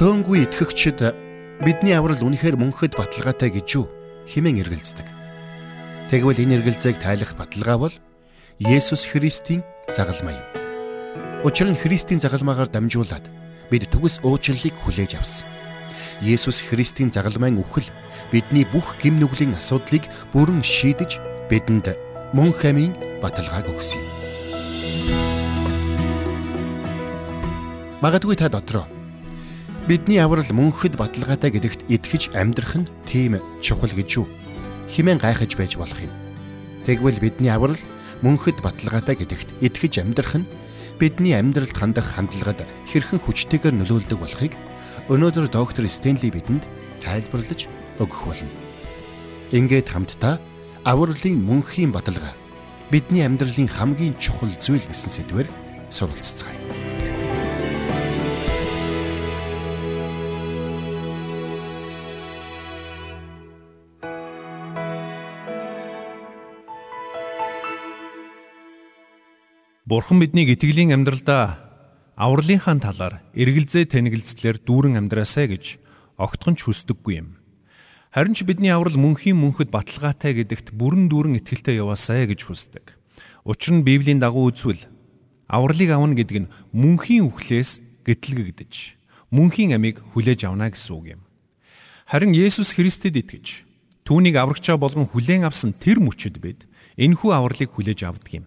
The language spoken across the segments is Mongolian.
цөөнгүй итгэгчид бидний аврал үнэхээр мөнхөд баталгаатай гэж юу хэмээн эргэлздэг. Тэгвэл энэ эргэлзээг тайлах баталгаа бол Есүс Христийн загалмай юм. Учир нь Христийн загалмаагаар дамжуулаад бид төгс уучлалыг хүлээж авсан. Есүс Христийн загалмайн үхэл бидний бүх гим нүглийн асуудлыг бүрэн шийдэж бидэнд мөн хамийн баталгааг өгсөн юм. Магадгүй та дотроо бидний аврал мөнхөд баталгаатай гэдэгт итгэж амьдрах нь тийм чухал гэж юу? Химэн гайхаж байж болох юм. Тэгвэл бидний аврал мөнхөд баталгаатай гэдэгт итгэж амьдрах нь бидний амьдралд хандах хандлагад хэрхэн хүчтэйгээр нөлөөлдөг болохыг өнөөдөр доктор Стенли бидэнд тайлбарлаж өгөх болно. Ингээд хамтдаа авралын мөнхийн баталгаа бидний амьдралын хамгийн чухал зүйл гэсэн сэдвээр суралцгаая. Бурхан биднийг итгэлийн амьдралдаа авралынхаа талаар эргэлзээ тэнэгэлзлэр дүүрэн амьдраасай гэж огтхон ч хүсдэггүй юм. Харин ч бидний аврал мөнхийн мөнхөд баталгаатай гэдэгт бүрэн дүүрэн итгэлтэй яваасай гэж хүсдэг. Учир нь Библийн дагуу үзвэл авралыг авна гэдэг нь мөнхийн үхлээс гэтлэгдэж мөнхийн амийг хүлээж авна гэсэн үг юм. Харин Есүс Христэд итгэж түүнийг аврагчаа болгон хүлээн авсан тэр мөчөд бид энэхүү авралыг хүлээж авдаг юм.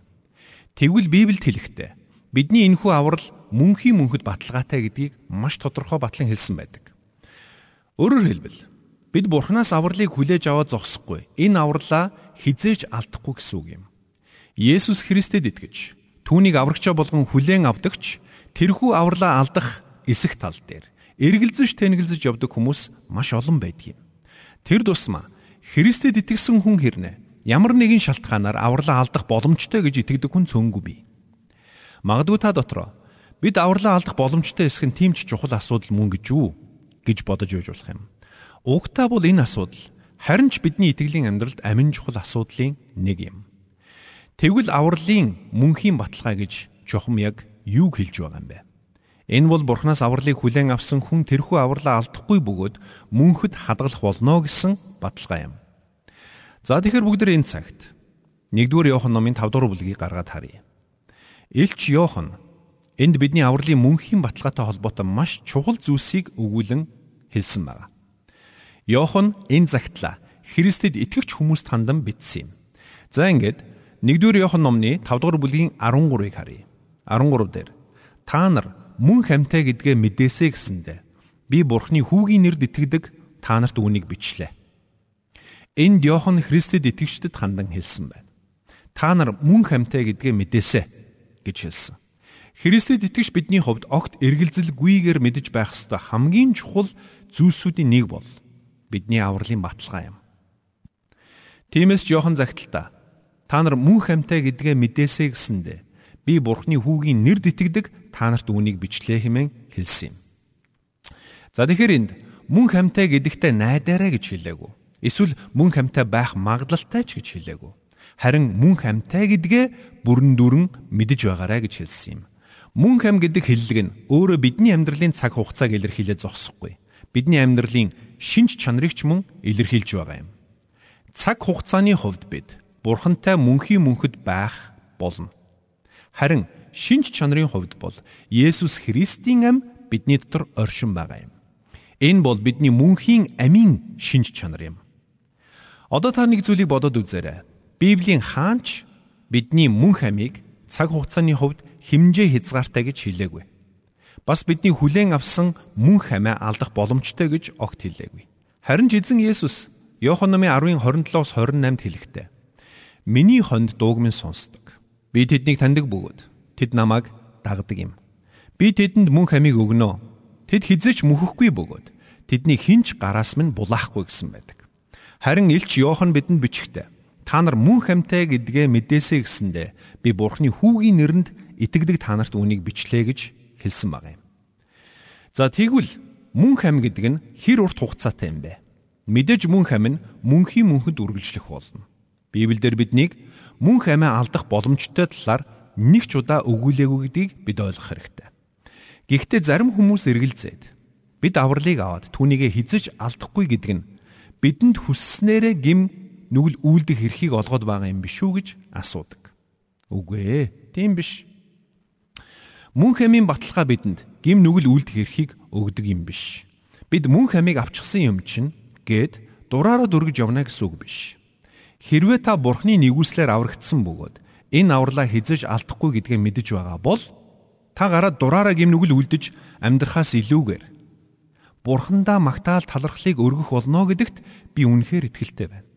Тэгвэл Библиэд хэлэхдээ бидний энэхүү аврал мөнхийн мөнхөд баталгаатай гэдгийг маш тодорхой батлан хэлсэн байдаг. Өөрөөр хэлбэл бид Бурханаас авралыг хүлээж аваад зогсохгүй. Энэ авралаа хизээж алдахгүй гэсэн үг юм. Есүс Христэд итгэж түүнийг аврагчаа болгон хүлээн авдагч тэрхүү авралаа алдах эсэх тал дээр эргэлзэж тэнэгэлзэж явдаг хүмүүс маш олон байдаг юм. Тэр тусмаа Христэд итгэсэн хүн хэрнээ ямар нэгэн шалтгаанаар авралаа алдах боломжтой гэж итгэдэг хүн цөөнгүй бий. Магадгүй та дотроо бид авралаа алдах боломжтой эсэх нь тийм ч чухал асуудал мөн гэж юу гэж бодож үйж болох юм. Угтаа бол энэ асуудал харин ч бидний итгэлийн амьдралд амин чухал асуудлын нэг юм. Тэгвэл авралын мөнхийн баталгаа гэж чухам яг юу хэлж байгаа юм бэ? Энэ бол Бурханаас авралыг хүлээн авсан хүн тэрхүү авралаа алдахгүй бөгөөд мөнхөд хадгалах болно гэсэн баталгаа юм. За тэгэхээр бүгд энэ цагт 1-р Иохан номын 5 дугаар бүлгийг гаргаад харъя. Илч Иохан энд бидний авралын мөнхийн баталгаатай холбоотой маш чухал зүйлсийг өгүүлэн хэлсэн байна. Иохан энэ загтла Христэд итгэвч хүмүүст хандан бичсэн юм. За ингээд 1-р Иохан номны 5 дугаар бүлгийн 13-ыг харъя. 13 дээр та нар мөн хамтай гэдгээ мэдээсэй гэсэндэ би Бурхны хүүгийн нэрд итгэдэг та нарт үүнийг бичлээ. Энд Иохан Христэд итгэгчдэд хандан хэлсэн байна. Та нар мөн хамтай гэдгээ мэдээсэ гэж хэлсэн. Христэд итгэж бидний хувьд огт эргэлзэлгүйгээр мэдэж байх ёстой хамгийн чухал зүйлсүүдийн нэг бол бидний авралын баталгаа юм. Тиймээс Иохан загталтаа та нар мөн хамтай гэдгээ мэдээсэ гэсэндэ би Бурхны хүүгийн нэрд итгэдэг та нарт үүнийг бичлээ хэмээн хэлсэн юм. За тэгэхээр энд мөн хамтай гэдэгтээ найдаарай гэж хэлээгүү Эсвэл мөн хамтай байх магадлалтай ч гэж хэлээгүй. Харин мөн хамтай гэдгээ бүрэн дүрэн мэдэж байгаарай гэж хэлсэн юм. Мөн хам гэдэг хэллэг нь өөрөө бидний амьдралын цаг хугацааг илэрхийлээ зогсохгүй. Бидний амьдралын шинж чанарыг ч мөн илэрхийлж байгаа юм. Цаг хугацааны хувьд бид бурхантай мөнхийн мөнхөд байх болно. Харин шинж чанарын хувьд бол Есүс Христийн ам бидний дотор оршин байгаа юм. Энэ бол бидний мөнхийн амийн шинж чанар юм. Одоо та нэг зүйлийг бодоод үзээрэй. Библийн хаанч бидний мөнх амийг цаг хугацааны хувьд химжээ хязгаартай гэж хэлээгүй. Бас бидний хүлээн авсан мөнх амиа алдах боломжтой гэж огт хэлээгүй. Харин ч эзэн Есүс Иохан номын 10-ын 27-оос 28-д хэлэхдээ Миний хонд дуугмын сонсдог. Би тэднийг таньдаг бөгөөд тэд намайг дагдаг юм. Би тэдэнд мөнх амийг өгнө. Тэд хизээч мөхөхгүй бөгөөд тэдний хинч гараас минь булаахгүй гэсэн байдаг. Харин Илч Иохан бидэнд бичгтээ та нар мөн хамтай гэдгээ мэдээсэй гэсэндэ би Бурхны хүүгийн нэрэнд итгэдэг та нарт үнийг бичлээ гэж хэлсэн баг юм. За тэгвэл мөн хам гэдэг нь хэр урт хугацаатай юм бэ? Мэдээж мөн хам нь мөнхийн мөнхөд үргэлжлэх болно. Библиэлд биднийг мөн хамаа алдах боломжтой талаар нэг ч удаа өгүүлээгүй гэдгийг бид ойлгох хэрэгтэй. Гэхдээ зарим хүмүүс эргэлзээд бид авралыг аваад түүнийгээ хизэж алдахгүй гэдэг нь бидэнд хүсснээрээ гим нүгэл үйлдэх эрхийг олгоод байгаа юм биш үү гэж асуудаг. Үгүй ээ, тийм биш. Мөн хэмийн баталгаа бидэнд гим нүгэл үйлдэх эрхийг өгдөг юм биш. Бид мөн хамийг авчихсан юм чинь гээд дураараа дүргэж явна гэсэн үг биш. Хэрвээ та бурхны нэгүслэр аврагдсан бөгөөд энэ авралаа хизэж алдахгүй гэдгээ мэдэж байгаа бол та гараад дураараа гим нүгэл үлдэж амьдрахаас илүүгээр бурхандаа магтаал талархлыг өргөх болно гэдэгт би үнэхээр итгэлтэй байна.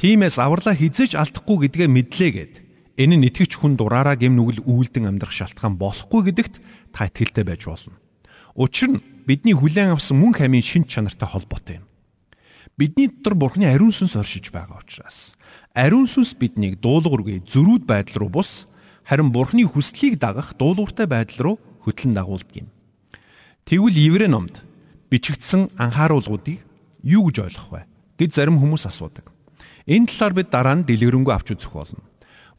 Тиймээс авралаа хизээж алдахгүй гэдгээ мэдлээгээд энэ нь итгэж хүн дураараа гэм нүгэл үйлдэн амьдрах шалтгаан болохгүй гэдэгт та итгэлтэй байж болно. Учир нь бидний хүлээн авсан мөн хамын шин чанартай холбоотой юм. Бидний дотор Бурхны ариун сүнс оршиж байгаа учраас ариун сүнс биднийг дуулуургүй зөрүүд байдал руу бус харин Бурхны хүслийг дагах дуулууртай байдал руу хөтлөн дагуулдаг юм. Тэгвэл Еврей номд бичигдсэн анхааруулгуудыг юу гэж ойлгох вэ? гэж зарим хүмүүс асуудаг. Энэ талаар бид дараа нь дэлгэрэнгүй авч үзэх болно.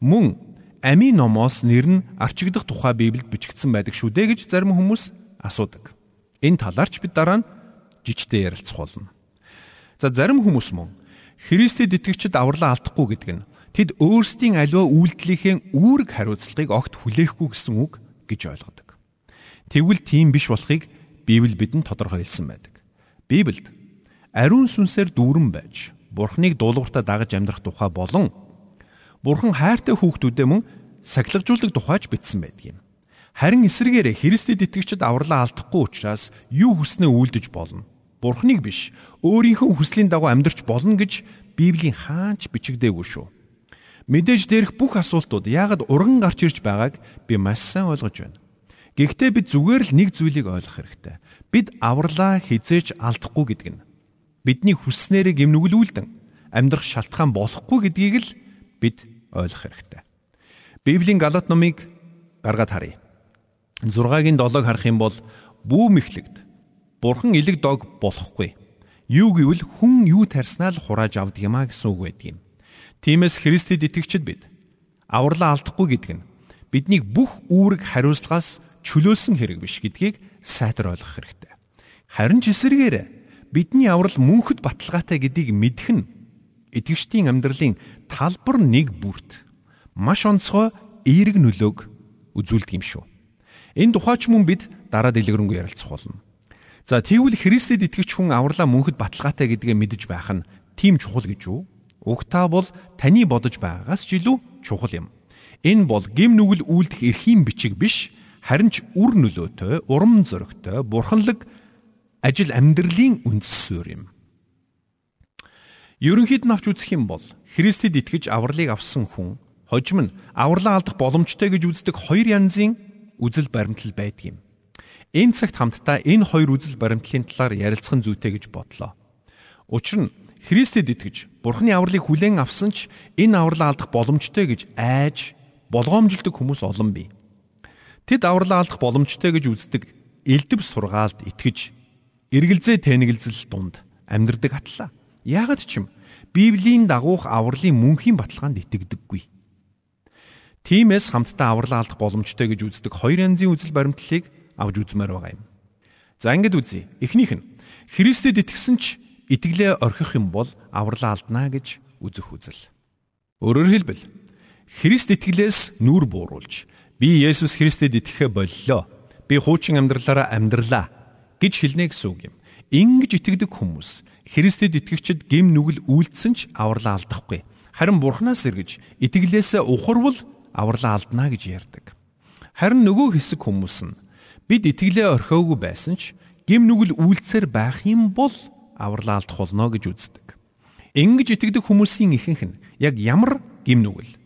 Мөн Ами номоос нэр нь арчигдах тухай Библиэд бичигдсэн байдаг шүү дээ гэж зарим хүмүүс асуудаг. Энэ талаар ч бид дараа нь жижигтэй ярилцах болно. За зарим хүмүүс мөн Христэд итгэгчид авралаа алдахгүй гэдэг нь тэд өөрсдийн аливаа үйлдэлийнхээ үүрэг хариуцлагыг огт хүлээхгүй гэсэн үг гэж ойлгодог. Тэгвэл тийм биш болохыг Библи бидэнд тодорхойлсон байдаг. Библиэд ариун сүнсээр дүүрэн байж Бурхныг дуулууртаа дагаж амьдрах тухай болон Бурхан хайртай хүүхдүүдэд мөн сахилгажуулдаг тухайч бичсэн байдаг юм. Харин эсвэргээрээ Христэд итгэгчид авралаа алдахгүй учраас юу хүснээ үйлдэж болно. Бурхныг биш, өөрийнхөө хүслийн дагуу амьдрч болно гэж Библийн хаач бичигдээгүй шүү. Мэдээж дээрх бүх асуултууд яагаад урган гарч ирж байгааг би маш сайн ойлгож байна. Гэхдээ бид зүгээр л нэг зүйлийг ойлгох хэрэгтэй. Бид авралаа хизээч алдахгүй гэдэг нь бидний хүснээрээ гимнүглүүлдэн амьдрах шалтгаан болохгүй гэдгийг л бид ойлгох хэрэгтэй. Библийн Галат номыг гаргаад харъя. 6-гийн 7-ыг харах юм бол бүү мэхлэгд бурхан элэг дог болохгүй. Юу гэвэл хүн юу тарснаа л хурааж авдаг юмаа гэсэн үг байдаг юм. Тиймээс Христэд итгэгчид бид авралаа алдахгүй гэдэг нь биднийг бүх үүрэг хариуцлагаас чөлөөлсөн хэрэг биш гэдгийг сайтар ойлгох хэрэгтэй. Харин ч эсэргээр бидний аврал мөнхөд баталгаатай гэдгийг мэдэх нь итгэгчдийн амьдралын талбар нэг бүрт маш онцгой эерэг нөлөөг үзүүлдэг юм шүү. Энэ тухайч мөн бид дараа дэлгэрэнгүй ярилцах болно. За тэгвэл Христэд итгэгч хүн авралаа мөнхөд баталгаатай гэдгээ мэдэж байх нь тийм чухал гэж үү? Уг та бол таны бодож байгаагаас ч илүү чухал юм. Энэ бол гим нүгэл үйлдэх эрхийн бичиг биш харин ч үр нөлөөтэй, урам зоригтой, бурханлаг ажил амьдралын үндэс суурь юм. Ерөнхийд нь авч үзэх юм бол Христэд итгэж авралыг авсан хүн хожим нь авралаа алдах боломжтой гэж үздэг хоёр янзын үзэл баримтлал байдаг юм. Энэ цагт хамтдаа энэ хоёр үзэл баримтлалын талаар ярилцах зүйтэй гэж бодлоо. Учир нь Христэд итгэж Бурхны авралыг хүлээн авсан ч энэ авралаа алдах боломжтой гэж айж болгоомжилдог хүмүүс олон бий. Тэд авралаа алдах боломжтой гэж үздэг элдв сургаалд итгэж эргэлзээ тэнэгэлзэл дунд амьдрдаг атлаа. Яагад ч юм Библийн дагуух авралын мөнхийн баталгаанд итгэдэггүй. Тиймээс хамтдаа авралаа алдах боломжтой гэж үздэг хоёр янзын үзэл баримтлалыг авч үзмээр байгаа юм. За ингэж үзье. Эхнийх нь Христэд итгэсэн ч итгэлээ орхих юм бол авралаа алднаа гэж үзэх үзэл. Өөрөөр хэлбэл Христ итгэлээс нүур бууруулж Би Есүс Христэд итгэхэ боллоо. Би хуучин амьдралаараа амьдралаа гэж хэлнэ гэсэн үг юм. Ингиж итгэдэг хүмүүс Христэд итгэгчид гим нүгэл үйлдсэн ч авралаа алдахгүй. Харин Бурханаас эргэж итгэлээсээ ухарвал авралаа алднаа гэж ярьдаг. Харин нөгөө хэсэг хүмүүс нь бид итгэлээ орхиогүй байсан ч гим нүгэл үйлдсээр байх юм бол авралаа алдах болно гэж үздэг. Ингиж итгэдэг хүмүүсийн ихэнх нь яг ямар гим нүгэл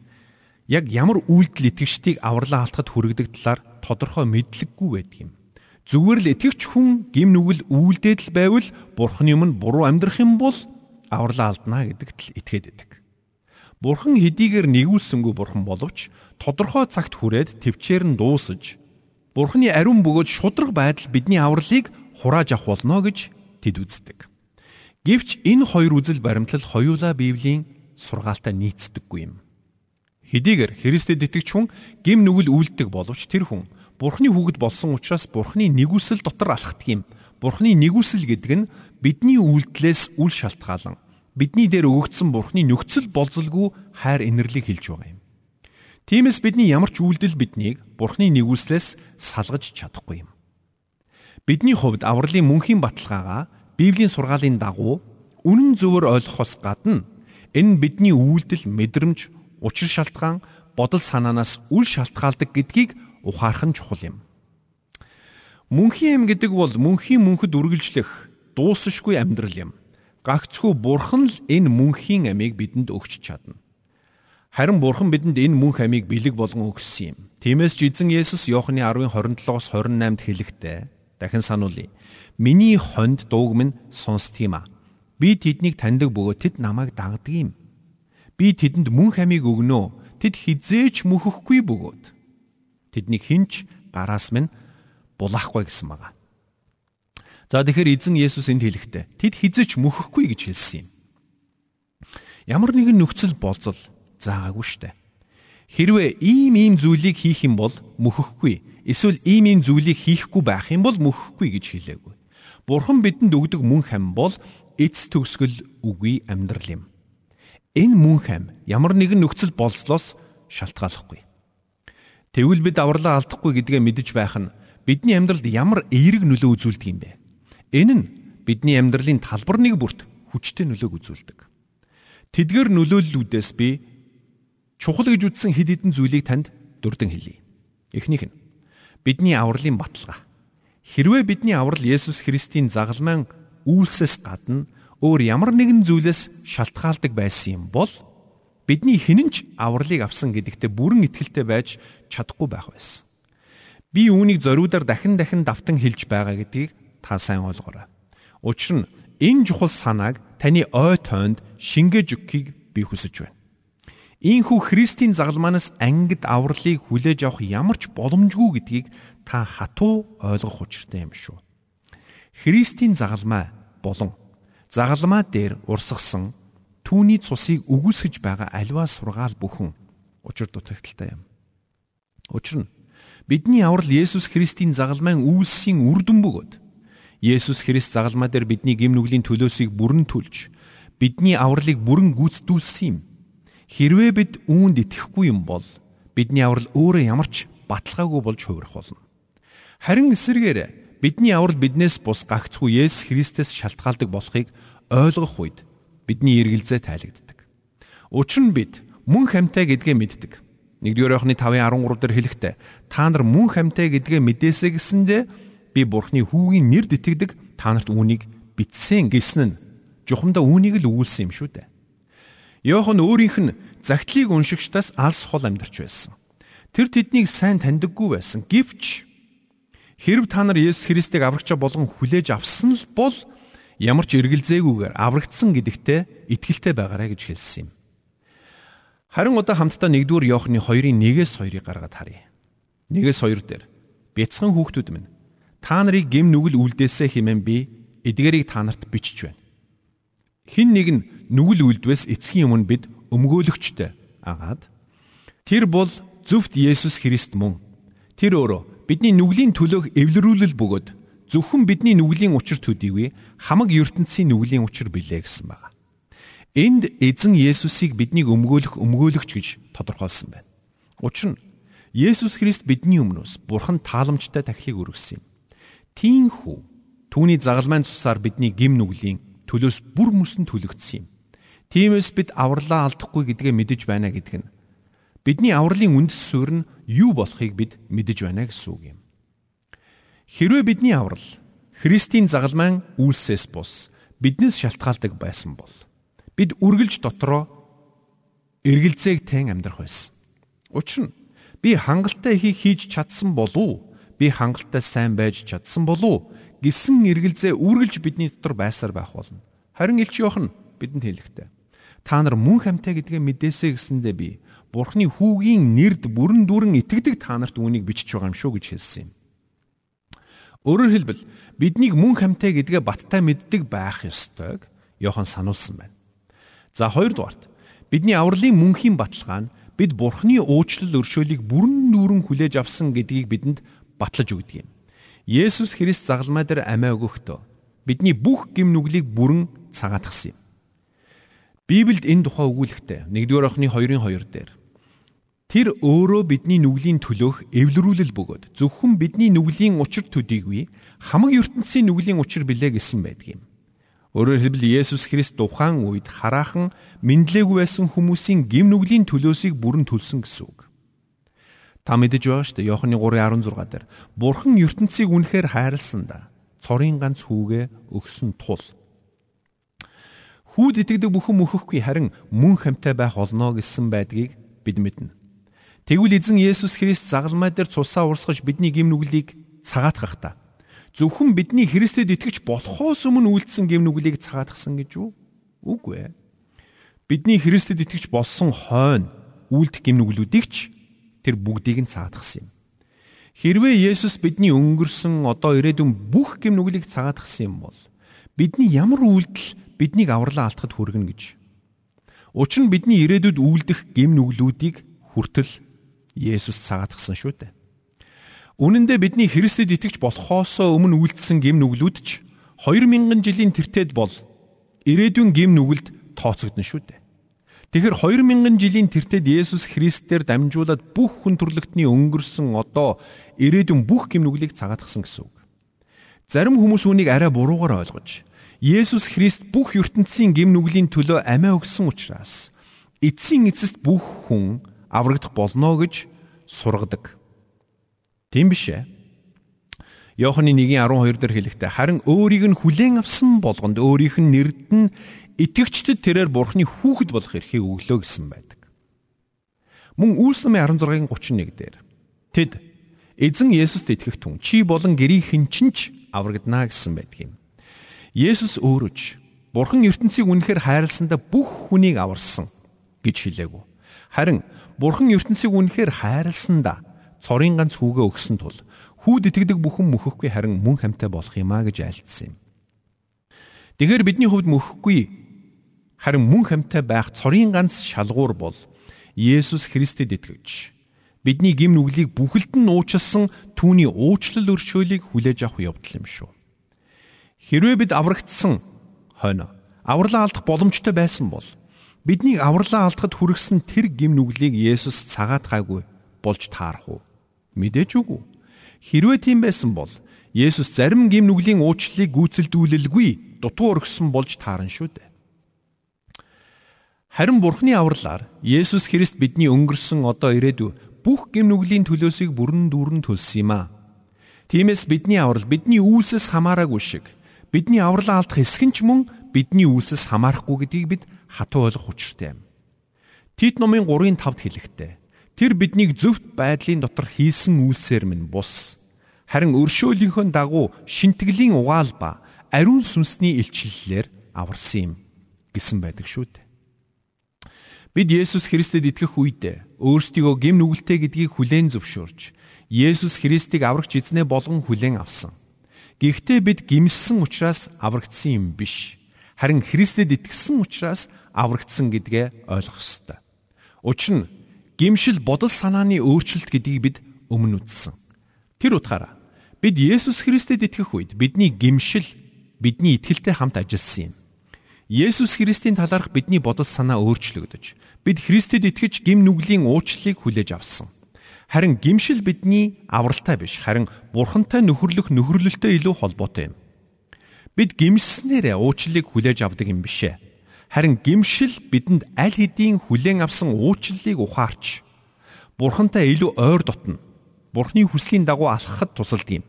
яг ямар үйлдэл итгэгчдийг авралаа алдахад хүргэдэг талаар тодорхой мэдлэггүй байдаг юм. Зүгээр л итгэвч хүн гим нүгэл үйлдээд л байвал бурхны өмнө буруу амьдрах юм бол авралаа алднаа гэдэгт л итгээд байдаг. Бурхан хэдийгээр нэгүүлсэнгүй бурхан боловч тодорхой цагт хүрээд төвчээр нь дуусаж Бурханы ариун бөгөөд шудраг байдал бидний авралыг хурааж авах болно гэж тэд үздэг. Гэвч энэ хоёр үзэл баримтлал хоёулаа Библийн сургаалтай нийцдэггүй юм. Хэдийгээр Христэд итгэж хүн гим нүгэл үйлддэг боловч тэр хүн Бурхны хүүгэд болсон учраас Бурхны нэгүсэл дотор алхдаг юм. Бурхны нэгүсэл гэдэг нь бидний үйлдэлээс үл шалтгаалan бидний дээр өгөгдсөн Бурхны нөхцөл болзолгүй хайр инэрлийг хэлж байгаа юм. Тиймээс бидний ямар ч үйлдэл биднийг Бурхны нэгүслээс салгаж чадахгүй юм. Бидний хувьд авралын мөнхийн баталгаагаа Библийн сургаалын дагуу үнэн зөвөр ойлгохоос гадна энэ бидний үйлдэл, мэдрэмж, учир шалтгаан, бодол санаанаас үл шалтгаалдаг гэдгийг ухаарах нь чухал юм. Мөнхийн эм гэдэг бол мөнхийн мөнхөд үргэлжлэх дуусшгүй амьдрал юм. Гагцхүү бурхан л энэ мөнхийн амийг бидэнд өгч чадна. Харин бурхан бидэнд энэ мөнх амийг бэлэг болгон өгсөн юм. Тиймээс ч эзэн Есүс Иохны 10:27-оос 28-д хэлэхдээ дахин сануулъя. Миний хонд дууг минь сонсдгийм а. Би тэднийг таньдаг бөгөөд тэд намайг дагдаг юм. Би тэдэнд мөнх амийг өгнөө. Тэд хизээч мөхөхгүй бөгөөд тэднийг хинч гараас минь булаахгүй гэсэн байгаа. За тэгэхээр эзэн Есүс энд хэлэхдээ тэд хизээч мөхөхгүй гэж хэлсэн юм. Ямар нэгэн нөхцөл болзол заагаагүй штэ. Хэрвээ ийм ийм зүйлийг хийх юм бол мөхөхгүй. Эсвэл ийм ийм зүйлийг хийхгүй байх юм бол мөхөхгүй гэж хэлээгүй. Бурхан бидэнд өгдөг мөн хам бол эц төгсгөл үгүй амьдрал юм. Энэ мөн хам ямар нэгэн нөхцөл болцлоос шалтгааллахгүй. Тэгвэл бид авралаа алдахгүй гэдгээ мэдэж байх нь бидний амьдралд ямар эерэг нөлөө үзүүлдэг юм бэ? Энэ нь бидний амьдралын талбар нэг бүрт хүчтэй нөлөөг үзүүлдэг. Тэдгэр нөлөөллүүдээс би чухал гэж үзсэн хэд хэдэн зүйлийг танд дурдан хэлье. Эхнийх нь бидний авралын баталгаа. Хэрвээ бидний аврал Есүс Христийн загалмайн үйлсээс гадна өөр ямар нэгэн зүйлээс шалтгаалдаг байсан юм бол бидний хинэн ч авралыг авсан гэдэгтээ бүрэн итгэлтэй байж чадахгүй байх байсан. Би үүнийг зориудаар дахин дахин давтан хэлж байгаа гэдгийг та сайн ойлгоорой. Учир нь энэ чухал санааг таны ой тойнд шингээж өгөхийг би хүсэж байна. Ийхүү Христийн загалмаанаас ангид авралыг хүлээж авах ямар ч боломжгүй гэдгийг та хатуу ойлгох учиртай юм шүү. Христийн загалмай болон загалмай дээр урсгасан түүний цусыг үгүйсгэж байгаа альва сургаал бүхэн учир дутагдaltaй юм. Учир нь бидний аврал Есүс Христийн загалмайн үйлсийн үр дүн бөгөөд Есүс Христ загалмай дээр бидний гэм нүглийн төлөөсийг бүрэн төлж бидний авралыг бүрэн гүйцэтгүүлсэн юм. Хэрвээ бид үүнд итгэхгүй юм бол бидний аврал өөрөө ямар ч баталгаагүй болж хувирах болно. Харин эсэргээр бидний аврал биднээс бус гагцгүй Есүс Христэс шалтгаалдаг болохыг ойлгох үед бидний эргэлзээ тайлагддаг. Учир нь бид мөн хамтай гэдгээ мэддэг. 1-р Иохны 5:13 дээр хэлэхдээ та нар мөн хамтай гэдгээ мэдээсэй гэсэндэ би Бурхны хүүгийн нэрд итгэдэг та нарт үүнийг битсэн гэсэн нь жухамдаа үүнийг л өгүүлсэн юм шүү дээ. Йохан өөрийнх нь загтлыг уншигчдаас алс хол амьдарч байсан. Тэр тэднийг сайн таньдаггүй байсан. Гэвч хэрв та нар Есүс Христийг аврагчаа болгон хүлээж авсан л бол ямар ч эргэлзээгүйгээр аврагдсан гэдэгтээ итгэлтэй байгаарай гэж хэлсэн юм. Харин одоо хамтдаа 1-р Иохны 2-ын 1-ээс 2-ыг гаргаад харъя. 1-ээс 2 дээр бяцхан хүүхдүүд минь та нарыг гим нүгэл үлдээсэ хэмээн би эдгэрийг та нарт бичиж байна. Хин нэг нь нүгэл үлдвэс эцгийн өмнө бид өмгөөлөгчтэй агаад тэр бол зөвхт Есүс Христ мөн. Тэр өөрөө бидний нүглийн төлөөх эвлэрүүлэл бөгөөд зөвхөн бидний нүглийн учир төдийгүй хамаг ертөнцийн нүглийн учир билээ гэсэн байна. Энд эзэн Есүсийг биднийг өмгөөлөх өмгөөлөгч гэж тодорхойлсон байна. Учир нь Есүс Христ бидний өмнөөс Бурхан тааламжтай тахлыг өргөсөн юм. Тиинхүү түүний загалмайн цусаар бидний гим нүглийн төлөөс бүр мөсөн төлөгдсөн юм. Тиймээс бид авралаа алдахгүй гэдгээ мэдэж байна гэдэг нь бидний авралын үндэс суурь нь юу болохыг бид мэдэж байна гэсэн үг юм. Хэрвээ бидний аврал Христийн загалмайн үйлсээс бус биднээс шалтгаалдаг байсан бол бид үргэлж дотроо эргэлзээг тэн амьдрах байсан. Учир нь би хангалттай ихийг хийж чадсан болов би хангалттай сайн байж чадсан болов гэсэн эргэлзээ үргэлж бидний дотор байсаар байх болно. Харин Илч Иохан бидэнд хэлэхдээ та нар мөн хамтай гэдгээ мэдээсэй гэсэндээ би Бурхны хүүгийн нэрд бүрэн дүүрэн итгэдэг та нарт үүнийг бичиж байгаа юм шүү гэж хэлсэн юм. Өөрөөр хэлбэл биднийг мөн хамтай гэдгээ баттай мэддэг байх ёстойг Иохан сануулсан байна. За хоёрдугаарт бидний авралын мөнхийн баталгаа нь бид Бурхны уучлал өршөөлийг бүрэн дүүрэн хүлээж авсан гэдгийг бидэнд батлаж өгдөг юм. Есүс Христ загалмай дээр амиа өгөхдөө бидний бүх гим нүглийг бүрэн цагаатгсан юм. Библиэд энэ тухай өгүүлэхдээ 1-р Иохны 2-ын 2 дээр Тэр өөрөө бидний нүглийн төлөөх эвлэрүүлэл бөгөөд зөвхөн бидний нүглийн учир төдийгүй хамаг ертөнцийн нүглийн учир билээ гэсэн байдаг юм. Өөрөөр хэлбэл Есүс Христ тухайн үед хараахан мэдлээгүй байсан хүмүүсийн гим нүглийн төлөөсийг бүрэн төлсөн гэсэн үг. Та мэдэж байгаа шүү дээ. Иохны 3:16 дээр Бурхан ертөнцийг үнэхээр хайрлсан да. Цорын ганц хүүгээ өгсөн тул Хүүд итгэдэг бүхэн мөхөхгүй харин мөн хамтай байх олно гэсэн байдгийг бид мэднэ. Тэгвэл эзэн Есүс Христ загалмай дээр цусаа урсгаж бидний гим нүглийг цагаатгах та. Зөвхөн бидний Христэд итгэж болохоос өмнө үйлдсэн гим нүглийг цагаатгсан гэж үү? Үгүй ээ. Бидний Христэд итгэж болсон хойно үйлдэх гим нүглүүдийг ч тэр бүгдийг нь цаадахсан юм. Хэрвээ Есүс бидний өнгөрсөн одоо ирээдүйн бүх гэм нүглийг цагаатгсан юм бол бидний ямар үйлдэл биднийг авралаа алдахад хүргэнэ гэж. Учир нь бидний ирээдүйд үйлдэх гэм нүглүүдийг хүртэл Есүс цагаатгсан шүү дээ. Үнэн дээр бидний Христэд итгэж болохоосоо өмнө үйлдсэн гэм нүглүүд ч 2000 жилийн тэртет бол ирээдүйн гэм нүгэлд тооцогдно шүү дээ. Тэгэхээр 2000 жилийн тэртет Есүс Христээр дамжуулаад бүх хүн төрлөختний өнгөрсөн одоо ирээдүйн бүх гимнүглийг цагаатгсан гэсэн үг. Зарим хүмүүс үүнийг арай буруугаар ойлгож Есүс Христ бүх ертөнцийн гимнүглийн төлөө амиа өгсөн учраас эцсийн эцэст бүх хүн аврагдах болно гэж сургадаг. Тийм биш ээ. Йоханны 1:12 дээр хэлэхдээ харин өөрийг нь хүлээн авсан болгонд өөрийнх нь нэрд нь итгэгчдэд тэрээр бурхны хүүхэд болох эрхийг өглөө гэсэн байдаг. Мөн Үлс намын 16-гийн 31 дээр тэд эзэн Есүст итгэх түн чи болон гэрийнхэн ч аврагдана гэсэн байдаг юм. Есүс өөрөж бурхан ертөнцийг үнэхээр хайрласандаа бүх хүнийг аварсан гэж хэлээгүү. Харин бурхан ертөнцийг үнэхээр хайрласандаа цорын ганц хүүгээ өгсөн тул хүүд итгэдэг бүхэн мөхөхгүй харин мөн хамтай болох юмаа гэж айлтсан юм. Тэгэхээр бидний хувьд мөхөхгүй Харин мөн хамтай байх цорын ганц шалгуур бол Есүс Христэд итгэж бидний гим нүглийг бүхэлд нь уучлсан түүний уучлал өршөөлийг хүлээж авах явдал юм шүү. Хэрвээ бид аврагдсан хойно авралаа алдах боломжтой байсан бол бидний авралаа алдахад хүргэсэн тэр гим нүглийг Есүс цагаатгаагүй болж таарах уу? Мэдээж үгүй. Хэрвээ тийм байсан бол Есүс зарим гим нүглийн уучлалыг гүйцэлдүүлэлгүй дутуу өргөсөн болж таарна шүү дээ. Харин Бурхны авралаар Есүс Христ бидний өнгөрсөн одоо ирээдүй бүх гэм нүглийн төлөөсийг бүрэн дүүрэн төлсөн юм а. Тиймээс бидний аврал бидний үйлсээс хамаараагүй шиг бидний авралаа алдах эсэх нь ч мөн бидний үйлсээс хамаарахгүй гэдгийг бид хатуу ойлгох учиртай юм. Тит номын 3-ын 5-д хэлэхдээ тэр биднийг зөвхт байдлын дотор хийсэн үйлсээр минь бус харин өршөөлийнхөө дагуу шинтгэлийн угаал ба ариун сүнсний илчлэлээр аварсан юм гэсэн байдаг шүү дээ. Бид Есүс Христэд итгэх үед өөрсдийгөө гим нүгэлтэй гэдгийг хүлээн зөвшөөрч Есүс Христийг аврагч эзнээ болгон хүлээн авсан. Гэхдээ бид гимссэн учраас аврагдсан юм биш. Харин Христэд итгэсэн учраас аврагдсан гэдгээ ойлгох ёстой. Учир нь гимшил бодол санааны өөрчлөлт гэдгийг бид өмнө үзсэн. Тэр утгаараа бид Есүс Христэд итгэх үед бидний гимшил бидний итгэлтэй хамт ажилласан юм. Есүс Христийн талаарх бидний бодол санаа өөрчлөгдөж бид Христэд итгэж гим нүглийн уучлалыг хүлээж авсан. Харин гимшил бидний авралтай биш, харин бурхантай нөхөрлөх нөхөрлөлтөй илүү холбоотой юм. Бид гимснээрээ уучлалыг хүлээж авдаг юм бишээ. Харин гимшил бидэнд аль хэдийн хүлээн авсан уучлалыг ухаарч бурхантай илүү ойр дотно. Бурхны хүслийн дагуу алхахад тусалдаг юм.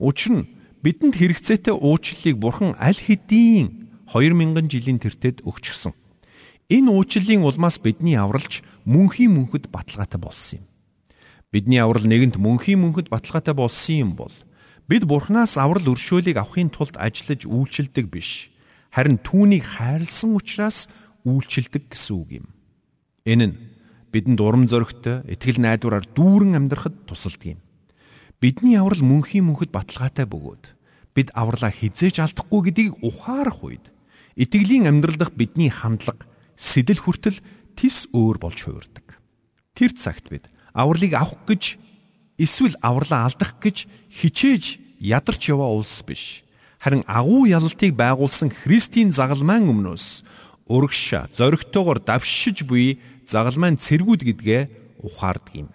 Учир нь бидэнд хэрэгцээтэй уучлалыг бурхан аль хэдийн 2000 жилийн тэртет өгчихсөн. Энэ уучлалын улмаас бидний авралж мөнхийн мөнхөд баталгаатай болсон юм. Бидний аврал нэгэнт мөнхийн мөнхөд баталгаатай болсон юм бол бид Бурханаас аврал өршөөлийг авахын тулд ажиллаж үйлчилдэг биш. Харин түүнийг хайрлсан учраас үйлчилдэг гэсэн үг юм. Энэ нь бидэнд урам зоригтой, итгэл найдвараар дүүрэн амьдрахад тусалдаг юм. Бидний аврал мөнхийн мөнхөд баталгаатай бөгөөд бид авралаа хизээж алдахгүй гэдгийг ухаарах үед Итгэлийн амьдрал дах бидний хандлага, сэтэл хүртэл тис өөр болж хувирдаг. Тэр цагт бид авралыг авах гэж эсвэл авралаа алдах гэж хичээж ядарч яваа улс биш. Харин агуу ялалтыг байгуулсан Христийн загалмайн өмнөөс урагш зоригтойгоор давшиж буй загалмайн цэргүүд гэдгээ ухаардаг юм.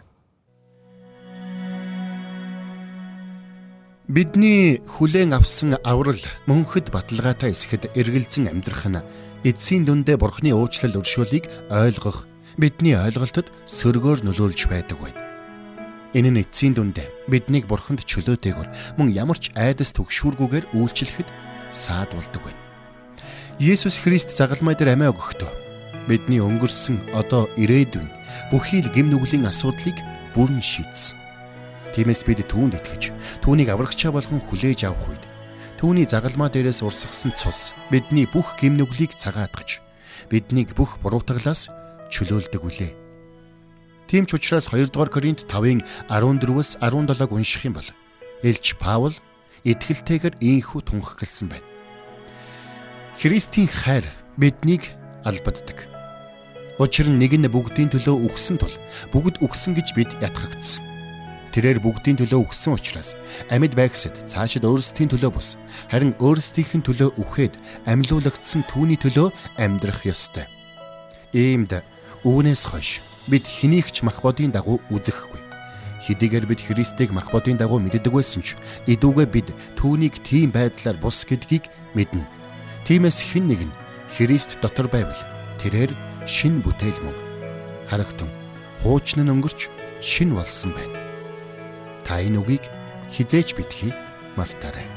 Бидний хүлээн авсан аврал мөнхөд баталгаатай эсэхэд эргэлзэн амьдрах нь эцсийн дүндээ бурхны уучлал өршөөлийг ойлгох бидний ойлголтод сөргөөр нөлөөлж байдаг байна. Энэ нь эцсийн дүндээ биднийг бурханд чөлөөтэйгээр мөн ямар ч айдас түгшүүргүйгээр үйлчлэхэд саадуулдаг байна. Есүс Христ загалмай дээр амиа өгөхдөө бидний өнгөрсөн одоо ирээдүйн бүхий л гим нүглийн асуудлыг бүрэн шийдсэн. Тиймээс бид түүнд итгэж түүнийг аврагчаа болгон хүлээж авах үед түүний загалмаа дээрээс урсгасан цус бидний бүх гим нүглийг цагаатгаж биднийг бүх буруутгалаас чөлөөлдөг үлээ. Тийм ч учраас 2 дугаар Коринт 5-ын 14-өөс 17-г унших юм бол Илч Паул итгэлтэйгээр ийхүү тунхагласан байна. Христийн хайр биднийг албаддаг. Учир нь нэг нь бүгдийн төлөө үгсэн тул бүгд үгсэн гэж бид ятгагдсан. Тэрээр бүгдийн төлөө үгсэн учраас амьд байгсад цаашид өөрсдийн төлөө бус харин өөрсдийнх нь төлөө үхээд амьлуулагдсан түүний төлөө амьдрах ёстой. Иймд үүнээс хойш бид хэнийгч мах бодийн дагуу үзэхгүй. Хэдийгээр бид Христийг мах бодийн дагуу мэддэг байсан ч идүүгээ бид түүнийг тийм байдлаар бус гэдгийг мэднэ. Тиймээс хэн нэг нь Христ дотор байвал тэрээр шин бүтээл мөн. Харагтун хуучны нь өнгөрч шин болсон байна. Та энэ үгийг хизээч битгий мартаарай.